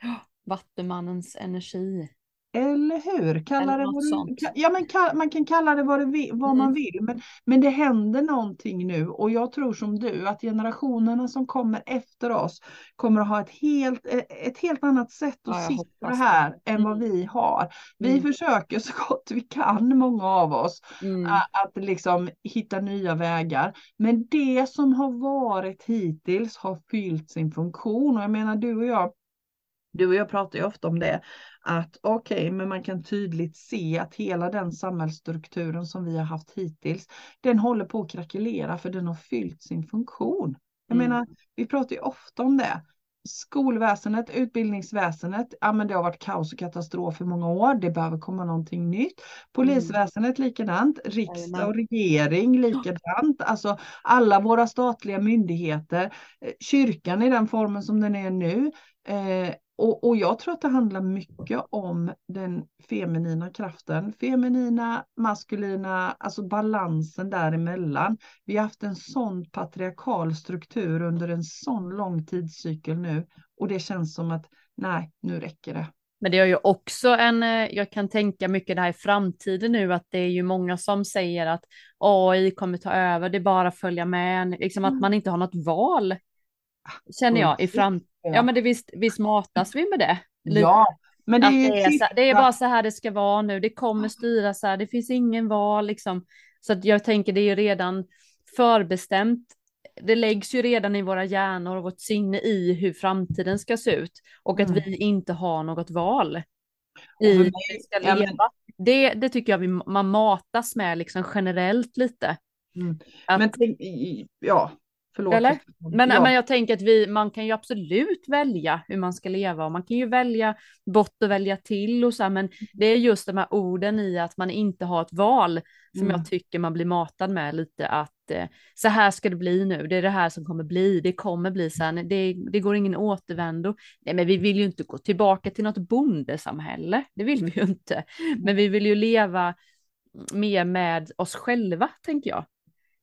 (gasps) Vattumannens energi. Eller hur? Kalla Eller det vad du, ja, men ka- man kan kalla det vad, det vad man Mm. vill. Men, men det händer någonting nu och jag tror som du att generationerna som kommer efter oss kommer att ha ett helt, ett helt annat sätt Ja, att jag sitta hoppas det. här än vad Mm. vi har. Vi Mm. försöker så gott vi kan, många av oss, Mm. a- att liksom hitta nya vägar. Men det som har varit hittills har fyllt sin funktion. Och jag menar du och jag, du och jag pratar ju ofta om det, att okej, men man kan tydligt se att hela den samhällsstrukturen som vi har haft hittills, den håller på att krackelera för den har fyllt sin funktion. Jag Mm. menar, vi pratar ju ofta om det. Skolväsendet, utbildningsväsendet, ja men det har varit kaos och katastrof i många år, det behöver komma någonting nytt. Polisväsendet likadant, riksdag och regering likadant, alltså alla våra statliga myndigheter, eh, kyrkan i den formen som den är nu. Eh, och, och jag tror att det handlar mycket om den feminina kraften, feminina, maskulina, alltså balansen däremellan. Vi har haft en sån patriarkal struktur under en sån lång tidscykel nu och det känns som att nej, nu räcker det. Men det är ju också en, eh, jag kan tänka mycket det här i framtiden nu, att det är ju många som säger att AI kommer ta över, det är bara att följa med, liksom att Mm. man inte har något val. Känner jag i framtiden. Ja men det visst, visst matas vi med det. Lite. Ja, men det är det, är så, sista- det är bara så här det ska vara nu, det kommer styra så här, det finns ingen val liksom. Så att jag tänker det är ju redan förbestämt. Det läggs ju redan i våra hjärnor och vårt sinne i hur framtiden ska se ut och att Mm. vi inte har något val i mig- vi ska leva. Det, det tycker jag vi, man matas med liksom generellt lite. Mm. Att- Men tänk, ja, förlåt. Eller? Men, ja. men jag tänker att vi, man kan ju absolut välja hur man ska leva och man kan ju välja bort och välja till och så här, men det är just de här orden i att man inte har ett val som Mm. jag tycker man blir matad med lite att eh, så här ska det bli nu, det är det här som kommer bli, det kommer bli så här, det, det går ingen återvändo. Nej, men vi vill ju inte gå tillbaka till något bondesamhälle, det vill vi ju inte, men vi vill ju leva mer med oss själva, tänker jag.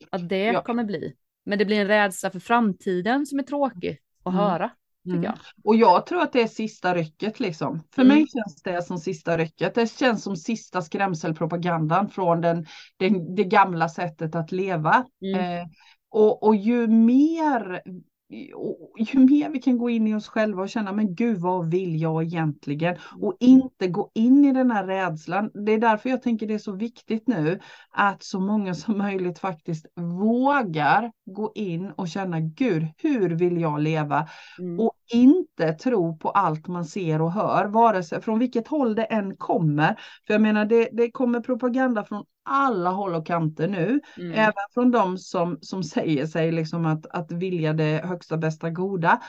Att det Ja. kommer bli. Men det blir en rädsla för framtiden som är tråkig att Mm. höra, Mm. jag. Och jag tror att det är sista rycket liksom. För Mm. mig känns det som sista rycket. Det känns som sista skrämselpropagandan från den, den, det gamla sättet att leva. Mm. Eh, och, och ju mer ju mer vi kan gå in i oss själva och känna, men gud vad vill jag egentligen? Och inte gå in i den här rädslan. Det är därför jag tänker det är så viktigt nu att så många som möjligt faktiskt vågar gå in och känna, gud, hur vill jag leva? Mm. Och inte tro på allt man ser och hör, vare sig från vilket håll det än kommer. För jag menar, det, det kommer propaganda från alla håll och kanter nu. Mm. Även från de som, som säger sig liksom att, att vilja det högsta, bästa, goda.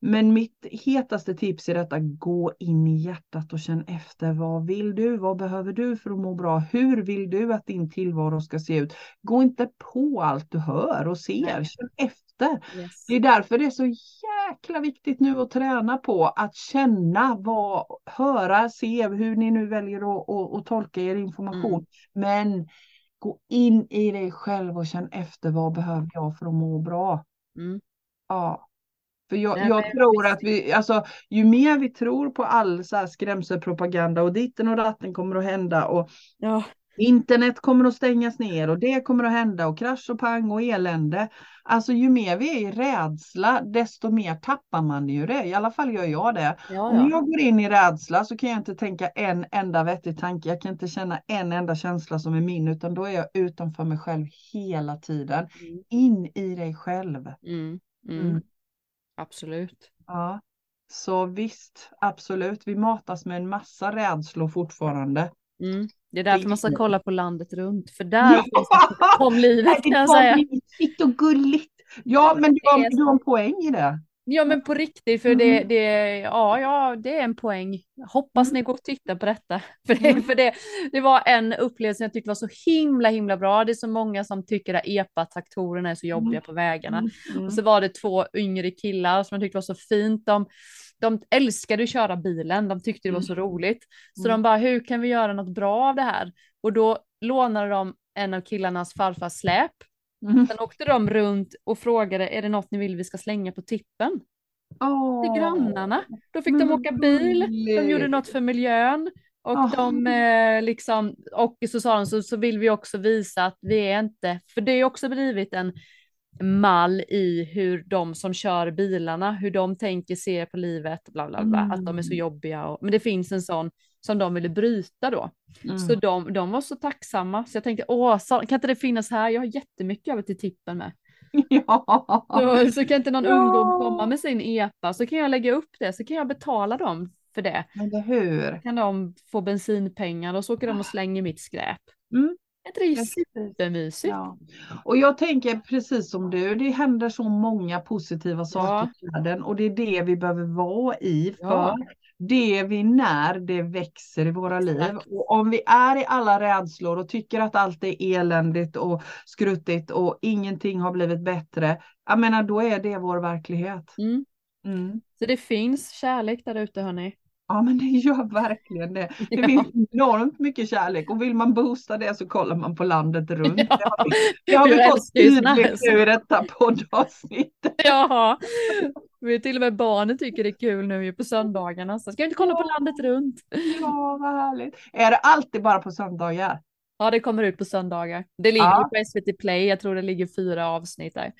Men mitt hetaste tips är detta, gå in i hjärtat och känn efter. Vad vill du? Vad behöver du för att må bra? Hur vill du att din tillvaro ska se ut? Gå inte på allt du hör och ser. Känn efter. Yes. Det är därför det är så jäkla viktigt nu att träna på att känna, vad, höra, se hur ni nu väljer att, att, att tolka er information. Mm. Men gå in i dig själv och känn efter vad behöver jag för att må bra. Mm. Ja. För jag, Nej, jag tror att vi, alltså ju mer vi tror på all så här skrämselpropaganda och ditten och datten kommer att hända och ja. internet kommer att stängas ner och det kommer att hända och krasch och pang och elände. Alltså ju mer vi är i rädsla desto mer tappar man ju det. I alla fall gör jag det. Ja, ja. Om jag går in i rädsla så kan jag inte tänka en enda vettig tanke. Jag kan inte känna en enda känsla som är min utan då är jag utanför mig själv hela tiden. Mm. In i dig själv. Mm. Mm. Absolut. Ja, så visst, absolut. Vi matas med en massa rädslor fortfarande. Mm. Det är därför man ska kolla på landet runt, för där ja! finns det om livet (laughs) kan jag säga. Det och gulligt. Ja, men du har, du har en poäng i det. Ja men på riktigt, för det, mm. det, ja, ja, det är en poäng. Hoppas ni går och tittar på detta. (laughs) För, det, mm. för det, det var en upplevelse jag tyckte var så himla himla bra. Det är så många som tycker att epa-traktorerna är så jobbiga på vägarna. Och så var det två yngre killar som jag tyckte var så fint. De, de älskade att köra bilen, de tyckte det var så roligt. Så de bara, hur kan vi göra något bra av det här? Och då lånade de en av killarnas farfars släp Mm. Sen åkte de runt och frågade, är det något ni vill vi ska slänga på tippen? Oh. Till grannarna. Då fick de åka bil, de gjorde något för miljön. Och oh. de eh, liksom, och så sa de så, så vill vi också visa att vi är inte, för det är också blivit en mall i hur de som kör bilarna, hur de tänker, ser på livet, bla bla bla, mm. att de är så mm. jobbiga. Och, men det finns en sån som de ville bryta då. Mm. Så de, de var så tacksamma. Så jag tänkte, åh, kan inte det finnas här? Jag har jättemycket över till tippen med. (laughs) Ja. Så, så kan inte någon ja. ungdom komma med sin EPA så kan jag lägga upp det så kan jag betala dem för det. Eller hur? Kan de få bensinpengar och så åker de och slänger mitt skräp. Mm. Det är supermysigt. Ja. Och jag tänker precis som du, det händer så många positiva saker ja. i världen och det är det vi behöver vara i för ja. Det vi när, det växer i våra liv. Och om vi är i alla rädslor och tycker att allt är eländigt och skruttigt och ingenting har blivit bättre, jag menar då är det vår verklighet. Mm. Mm. Så det finns kärlek där ute hörni. Ja men det gör verkligen det. (laughs) Det ja. finns enormt mycket kärlek och vill man boosta det så kollar man på landet runt. (laughs) Ja. Det har vi, det har vi fått tydligt nu i detta poddavsnitt. (laughs) Ja, till och med barnen tycker det är kul nu på söndagarna så ska vi inte kolla ja. på landet runt. Ja vad härligt. Är det alltid bara på söndagar? Ja det kommer ut på söndagar. Det ligger ja. på SVT Play, jag tror det ligger fyra avsnitt där.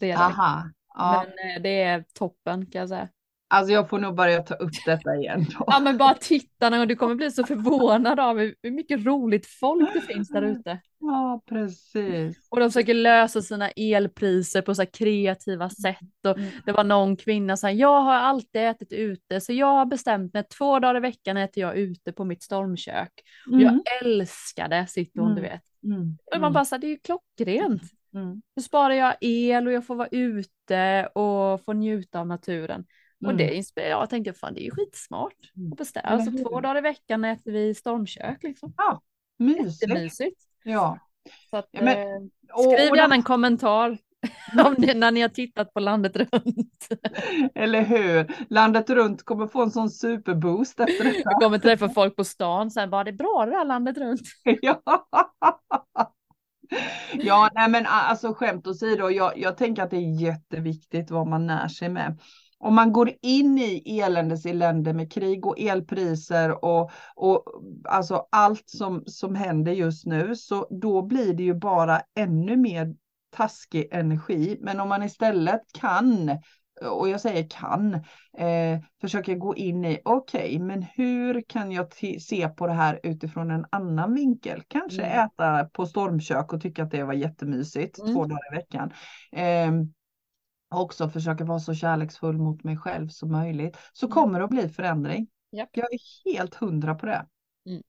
Det är det. Aha. Ja. Men eh, det är toppen kan jag säga. Alltså jag får nog börja ta upp detta igen. Då. Ja men bara titta nu, du kommer bli så förvånad av hur mycket roligt folk det finns där ute. Ja precis. Och de försöker lösa sina elpriser på så kreativa sätt. Och mm. det var någon kvinna som sa, jag har alltid ätit ute så jag har bestämt mig två dagar i veckan äter jag ute på mitt stormkök. Mm. Och jag älskade sitter hon, mm. du vet. Mm. Och man bara så här, det är ju klockrent. Mm. Då sparar jag el och jag får vara ute och få njuta av naturen. Mm. Och det mm. inspirerar jag tänkte fan det är ju skitsmart. Mm. beställa. Alltså två dagar i veckan äter vi stormkök liksom. Ja, mysigt. Jättemysigt. Ja. Så att, ja, men, eh, skriv och, gärna en kommentar om det, när ni har tittat på landet runt. (laughs) Eller hur? Landet runt kommer få en sån superboost efter detta. Vi kommer träffa folk på stan sen bara det bra det där landet runt. (laughs) ja. Ja, nej men alltså skämt åsido, jag, jag tänker att det är jätteviktigt vad man när sig med om man går in i eländes elände med krig och elpriser och, och alltså allt som, som händer just nu, så då blir det ju bara ännu mer taskig energi. Men om man istället kan, och jag säger kan, eh, försöka gå in i, okej, okay, men hur kan jag se på det här utifrån en annan vinkel? Kanske mm. äta på stormkök och tycka att det var jättemysigt mm. två dagar i veckan. Eh, också försöka vara så kärleksfull mot mig själv som möjligt så mm. kommer det att bli förändring. Yep. Jag är helt hundra på det. Mm.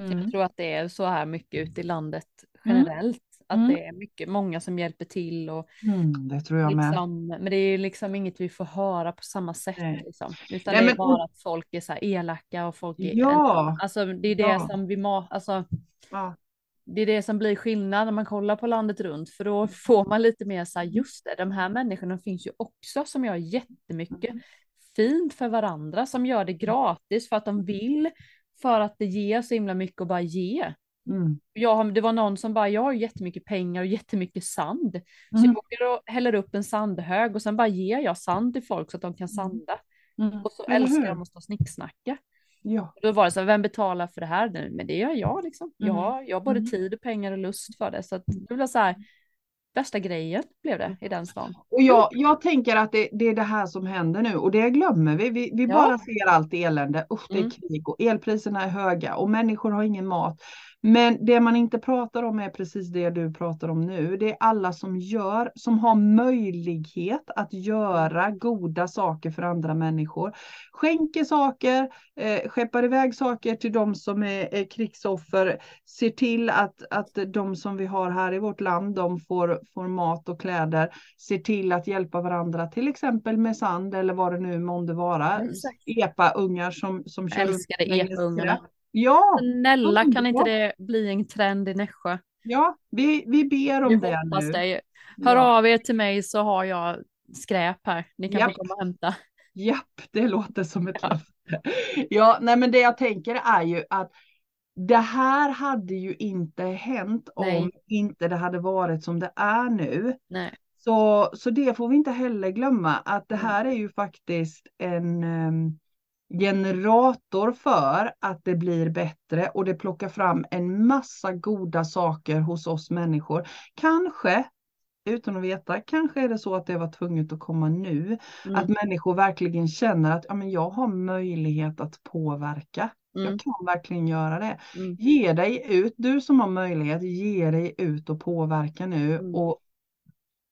Mm. Jag tror att det är så här mycket ute i landet mm. generellt. att Mm. det är mycket, många som hjälper till och Mm, det tror jag med. liksom, men det är liksom inget vi får höra på samma sätt Nej. liksom, utan Nej, det är men- bara att folk är så här elaka och folk är, Ja, alltså det är det Ja. som vi må, alltså ja, det är det som blir skillnad när man kollar på landet runt, för då får man lite mer så här, just det, de här människorna finns ju också som gör jättemycket fint för varandra, som gör det gratis för att de vill, för att det ger så himla mycket att bara ge. mm, Jag, det var någon som bara, jag har jättemycket pengar och jättemycket sand, så Mm. jag åker och häller upp en sandhög och sen bara ger jag sand till folk så att de kan sanda. mm. Och så Eller älskar hur? de att stå och snicksnacka. Ja, Då var det så här, vem betalar för det här? Nej, Men det gör jag liksom. Jag, Mm. har- jag har både Mm. tid och pengar och lust för det. Så att det blev så här, värsta grejen blev det i den stan. och jag, jag tänker att det, det är det här som händer nu och det glömmer vi. Vi, vi Ja. bara ser allt elände. Usch, det är Mm. krig och elpriserna är höga och människor har ingen mat. Men det man inte pratar om är precis det du pratar om nu. Det är alla som gör, som har möjlighet att göra goda saker för andra människor. Skänker saker, eh, skeppar iväg saker till de som är, är krigsoffer. Ser till att, att de som vi har här i vårt land, de får, får mat och kläder. Ser till att hjälpa varandra, till exempel med sand eller vad det nu månde vara. Epa-ungar som, som kör Älskade epa-ungarna. Ja, Snälla, kan inte det bli en trend i Nässjö? ja vi, vi ber om Vi det nu. det. Hör Ja. av er till mig så har jag skräp här. Ni kan Japp. komma och hämta. Japp, det låter som ett Ja. löfte. Ja, nej men det jag tänker är ju att det här hade ju inte hänt om Nej. inte det hade varit som det är nu. Nej. Så, så det får vi inte heller glömma att det Mm. här är ju faktiskt en em, generator för att det blir bättre och det plockar fram en massa goda saker hos oss människor. Kanske, utan att veta, kanske är det så att det var tvunget att komma nu. Mm. Att människor verkligen känner att ja, men jag har möjlighet att påverka. Mm. Jag kan verkligen göra det. Mm. Ge dig ut, du som har möjlighet, ge dig ut och påverka nu Mm. och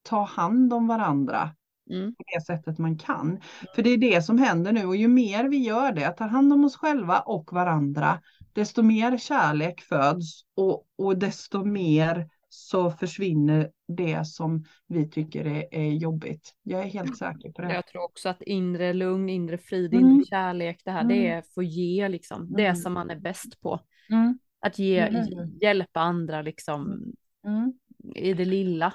ta hand om varandra Mm. på det sättet man kan. För det är det som händer nu och ju mer vi gör det, tar hand om oss själva och varandra, desto mer kärlek föds och, och desto mer så försvinner det som vi tycker är, är jobbigt. Jag är helt säker på det. Jag tror också att inre lugn, inre frid, Mm. inre kärlek, det här, det Mm. är få ge liksom. Det Mm. som man är bäst på. Mm, Att ge, hur? hjälpa andra liksom mm. i det lilla.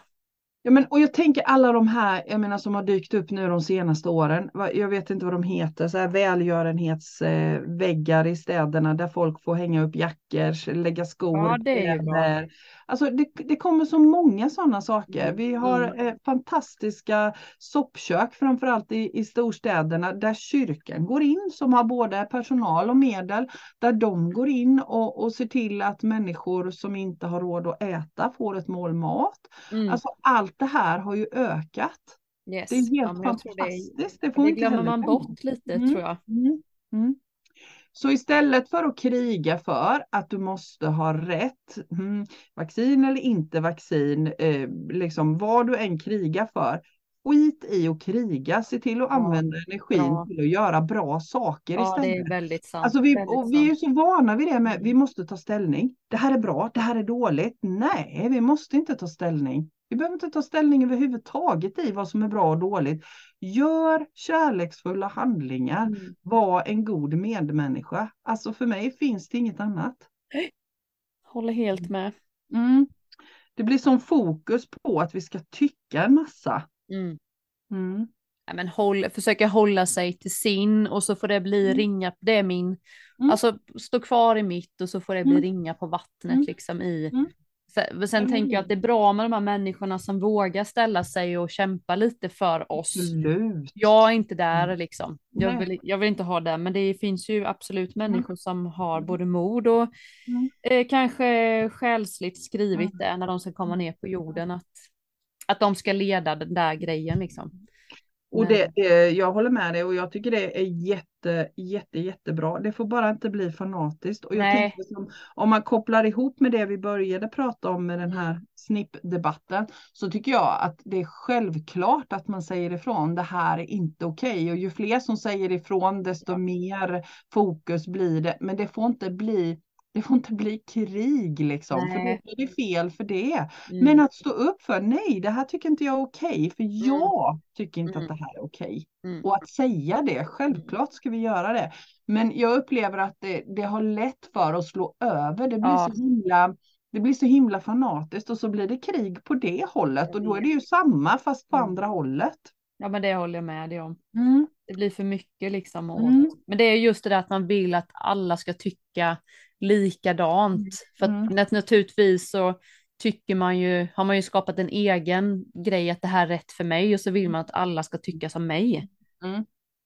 Ja, men, och jag tänker alla de här, jag menar som har dykt upp nu de senaste åren. Jag vet inte vad de heter, så här välgörenhetsväggar i städerna där folk får hänga upp jackor, lägga skor, Ja, det är. Alltså det, det kommer så många sådana saker. Vi har mm. eh, fantastiska soppkök, framförallt i, i storstäderna, där kyrkan går in som har både personal och medel, där de går in och, och ser till att människor som inte har råd att äta får ett mål mat. Mm. Alltså allt det här har ju ökat. yes. Det är Ja, helt jag tror det, fantastiskt. Det, får det glömmer man bort lite Mm. tror jag. Mm. Mm. Så istället för att kriga för att du måste ha rätt, mm, vaccin eller inte vaccin, eh, liksom vad du än krigar för, skit i att kriga, se till att Ja, använda energin bra. till att göra bra saker Ja, det istället. är väldigt sant. Alltså vi, väldigt vi är så vana vid det med, Mm. vi måste ta ställning. Det här är bra, det här är dåligt. Nej, vi måste inte ta ställning. Vi behöver inte ta ställning överhuvudtaget i vad som är bra och dåligt. Gör kärleksfulla handlingar. Mm. Var en god medmänniska. Alltså för mig finns det inget annat. Håller helt med. Mm. Det blir som fokus på att vi ska tycka en massa. Mm. Mm. Ja, men håll, försöka hålla sig till sin och så får det bli Mm. ringa, det är min, Mm. alltså stå kvar i mitt och så får det bli Mm. ringa på vattnet Mm. liksom i. Mm. Sen, sen Eller tänker jag att det är bra med de här människorna som vågar ställa sig och kämpa lite för oss. Absolut. Jag är inte där Mm. liksom. Jag vill, jag vill inte ha det, men det finns ju absolut människor som har Mm. både mod och Mm. eh, kanske själsligt skrivit Mm. det när de ska komma ner på jorden. Att, att de ska leda den där grejen liksom. Och det, det, jag håller med dig och jag tycker det är jätte, jätte, jättebra. Det får bara inte bli fanatiskt. Och jag Nej. tänker som, om man kopplar ihop med det vi började prata om med den här Mm. snippdebatten så tycker jag att det är självklart att man säger ifrån. Det här är inte okej och ju fler som säger ifrån desto mer fokus blir det. Men det får inte bli det får inte bli krig liksom, för Nej. då är det fel för det. Mm. Men att stå upp för, nej det här tycker inte jag är okej, för jag tycker inte Mm. att det här är okej. Mm. Och att säga det, självklart ska vi göra det. Men jag upplever att det, det har lätt för att slå över, det blir, Ja. så himla, det blir så himla fanatiskt och så blir det krig på det hållet och då är det ju samma fast på Mm. andra hållet. Ja men det håller jag med dig om. Mm. Det blir för mycket liksom. Och, Mm. Men det är just det där att man vill att alla ska tycka likadant. För att Mm. nat- naturligtvis så tycker man ju, har man ju skapat en egen grej att det här är rätt för mig och så vill man att alla ska tycka som mig. Mm.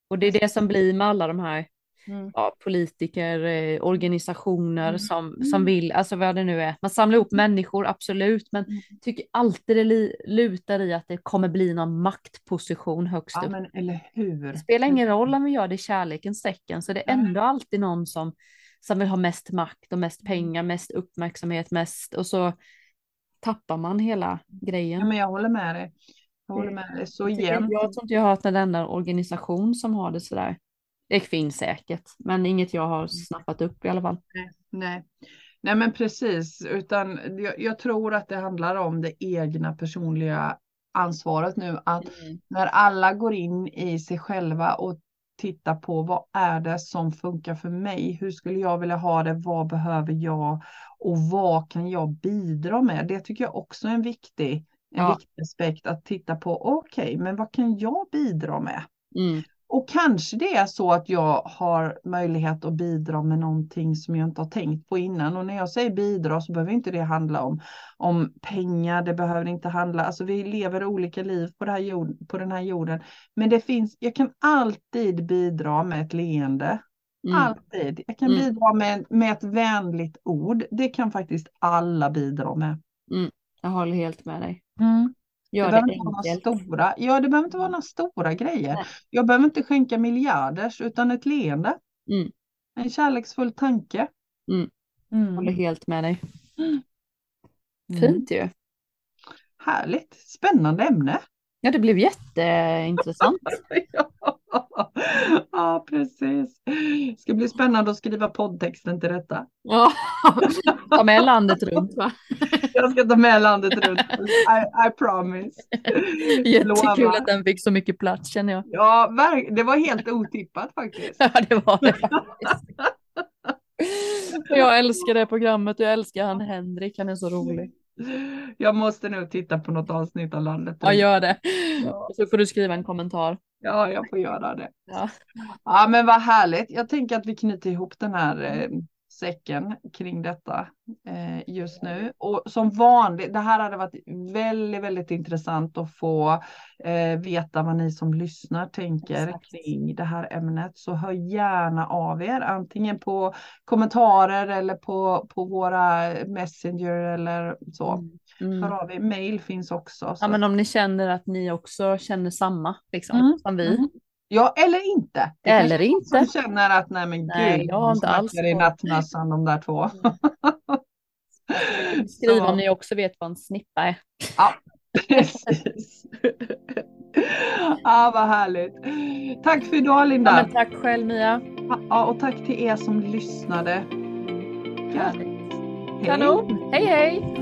Och det är det som blir med alla de här Mm. ja, politiker, eh, organisationer Mm. som, Mm. som vill, alltså vad det nu är. Man samlar ihop människor, absolut, men Mm. tycker alltid det li- lutar i att det kommer bli någon maktposition högst Ja upp. men eller hur. Det spelar ingen roll om vi gör det i kärlekens tecken, så det är ändå alltid någon som, som vill ha mest makt och mest Mm. pengar, mest uppmärksamhet, mest och så tappar man hela grejen. Ja, men jag håller med dig. Jag håller med dig så jämt. Jag tror inte jag har hört en enda organisation som har det sådär. Det finns säkert, men inget jag har snappat upp i alla fall. Nej. Nej men precis, utan jag, jag tror att det handlar om det egna personliga ansvaret nu. Att när alla går in i sig själva och tittar på vad är det som funkar för mig? Hur skulle jag vilja ha det? Vad behöver jag? Och vad kan jag bidra med? Det tycker jag också är en viktig, en Ja. viktig aspekt att titta på. Okej, men vad kan jag bidra med? Mm. Och kanske det är så att jag har möjlighet att bidra med någonting som jag inte har tänkt på innan. Och när jag säger bidra så behöver inte det handla om, om pengar, det behöver inte handla, alltså vi lever olika liv på, här jord, på den här jorden. Men det finns, jag kan alltid bidra med ett leende. Mm. Alltid. Jag kan Mm. bidra med, med ett vänligt ord. Det kan faktiskt alla bidra med. Jag håller helt med dig. Det Gör behöver det inte vara några stora, ja det behöver inte vara några stora grejer. Nej. Jag behöver inte skänka miljarders utan ett leende. Mm. En kärleksfull tanke. Mm. Mm. Håller helt med dig. Mm. Fint ju. Härligt, spännande ämne. Ja, det blev jätteintressant. (laughs) ja. ja, precis. Det ska bli spännande att skriva poddtexten till detta. Ja, (laughs) ta med landet runt va? Jag ska ta med landet runt. I, I promise. Jättekul att den fick så mycket plats känner jag. Ja, det var helt otippat faktiskt. (laughs) Ja, det var det faktiskt. Jag älskar det programmet och jag älskar han Henrik, han är så rolig. Jag måste nu titta på något avsnitt av landet. Ja, gör det. Ja. Så får du skriva en kommentar. Ja, jag får göra det. Ja. Ja, men vad härligt. Jag tänker att vi knyter ihop den här eh, säcken kring detta eh, just nu. Och som vanligt, det här hade varit väldigt, väldigt intressant att få eh, veta vad ni som lyssnar tänker Exakt. kring det här ämnet. Så hör gärna av er, antingen på kommentarer eller på, på våra Messenger eller så. Mm. Hör av er. Mail finns också. Ja, så- men om ni känner att ni också känner samma liksom, Mm, som vi. mm. Ja, eller inte. Det Eller inte. Som känner att nej men Nej, gud, jag har inte alls i nattmössan de där två. (laughs) Skriv Så. om ni också vet vad en snippa är. Ja, precis. ja, vad härligt. Tack för idag Ja, Linda. men tack själv Mia. Ja, och tack till er som lyssnade. Härligt. Hej. Kanon. Hej hej.